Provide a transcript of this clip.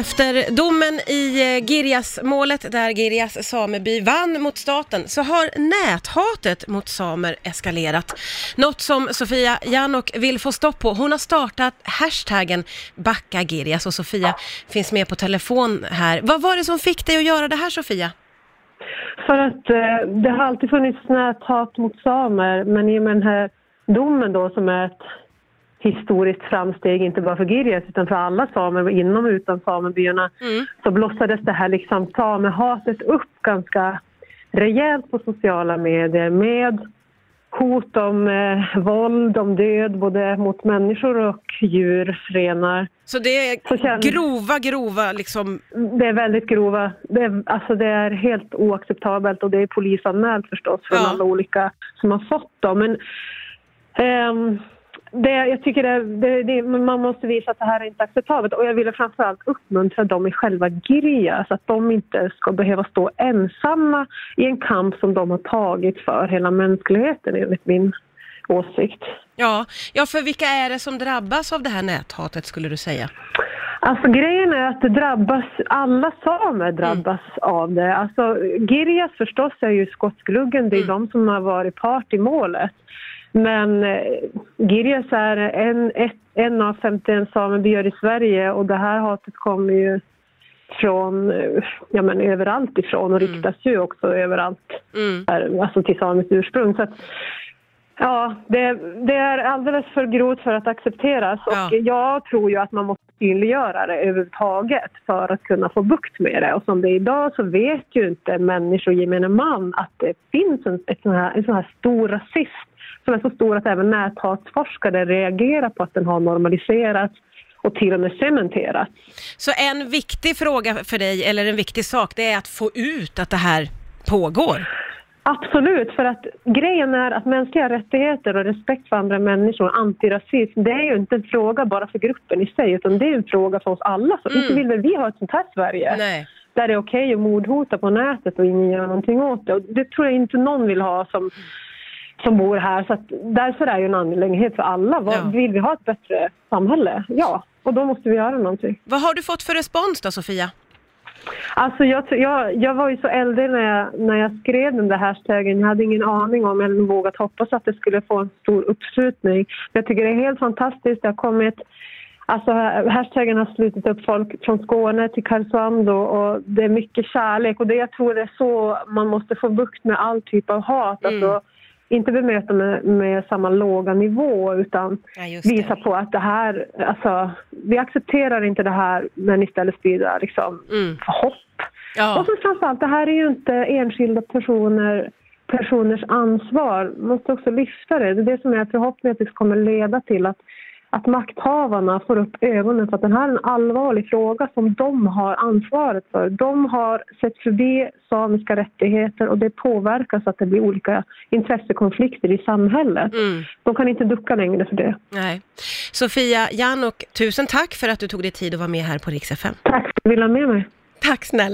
Efter domen i eh, Girjas-målet, där Girjas sameby vann mot staten, så har näthatet mot samer eskalerat. Något som Sofia Janok vill få stopp på. Hon har startat hashtaggen Backa Girjas och Sofia finns med på telefon här. Vad var det som fick dig att göra det här Sofia? För att eh, det har alltid funnits näthat mot samer, men i och med den här domen då som är ett historiskt framsteg, inte bara för Girjas utan för alla samer inom och utan samebyarna, Mm. så blossades det här liksom samehatet upp ganska rejält på sociala medier med hot om eh, våld, om död, både mot människor och djur, renar. Så det är Så känn- grova, grova liksom... Det är väldigt grova, det är, alltså det är helt oacceptabelt och det är polisanmält förstås från Ja. alla olika som har fått dem. Men ehm, det, jag tycker det, det, det, man måste visa att det här är inte acceptabelt och jag ville framförallt uppmuntra dem i själva Girja så att de inte ska behöva stå ensamma i en kamp som de har tagit för hela mänskligheten enligt min åsikt. Ja, ja, för vilka är det som drabbas av det här näthatet skulle du säga? Alltså grejen är att det drabbas, alla samer drabbas av det. Alltså Girjas förstås är ju skottgluggen, det är de som har varit part i målet. Men eh, Girjas är en, ett, en av 51 samebyar i Sverige och det här hatet kommer ju från, eh, ja men överallt ifrån och riktas ju också överallt, Mm. alltså till samiskt ursprung. Så att, Ja, det, det är alldeles för grovt för att accepteras Ja. och jag tror ju att man måste synliggöra det överhuvudtaget för att kunna få bukt med det. Och som det är idag så vet ju inte människor, gemene man, att det finns en, ett sån här, en sån här stor rasism som är så stor att även näthatsforskare reagerar på att den har normaliserats och till och med cementerats. Så en viktig fråga för dig, eller en viktig sak, det är att få ut att det här pågår. Absolut, för att grejen är att mänskliga rättigheter och respekt för andra människor, antirasism, det är ju inte en fråga bara för gruppen i sig, utan det är en fråga för oss alla. Så Mm. inte vill väl vi ha ett sånt här Sverige? Nej. Där det är okej att mordhota på nätet och ingen gör någonting åt det. Och det tror jag inte någon vill ha som, som bor här. Så därför är det en angelägenhet för alla. Vad, Ja. Vill vi ha ett bättre samhälle? Ja, och då måste vi göra någonting. Vad har du fått för respons då, Sofia? Alltså jag, jag, jag var ju så äldre när jag, när jag skrev den där hashtaggen. Jag hade ingen aning om eller vågat hoppas att det skulle få en stor uppslutning. Jag tycker det är helt fantastiskt. Det har kommit... Alltså hashtaggen har slutit upp folk från Skåne till Karesuando och det är mycket kärlek och det jag tror det är så man måste få bukt med all typ av hat. Alltså, mm. Alltså, inte bemöta med, med samma låga nivå utan Ja, visa på att det här, alltså vi accepterar inte det här men istället sprida liksom Mm. hopp. Ja. Och så framförallt, det här är ju inte enskilda personer, personers ansvar. Man måste också lyfta det. Det är det som är förhoppningen att det kommer leda till att, att makthavarna får upp ögonen för att den här är en allvarlig fråga som de har ansvaret för. De har sett förbi samiska rättigheter och det påverkar så att det blir olika intressekonflikter i samhället. Mm. De kan inte ducka längre för det. Nej. Sofia Janok, tusen tack för att du tog dig tid att vara med här på Rix FM. Tack för att du ville ha med mig. Tack snälla.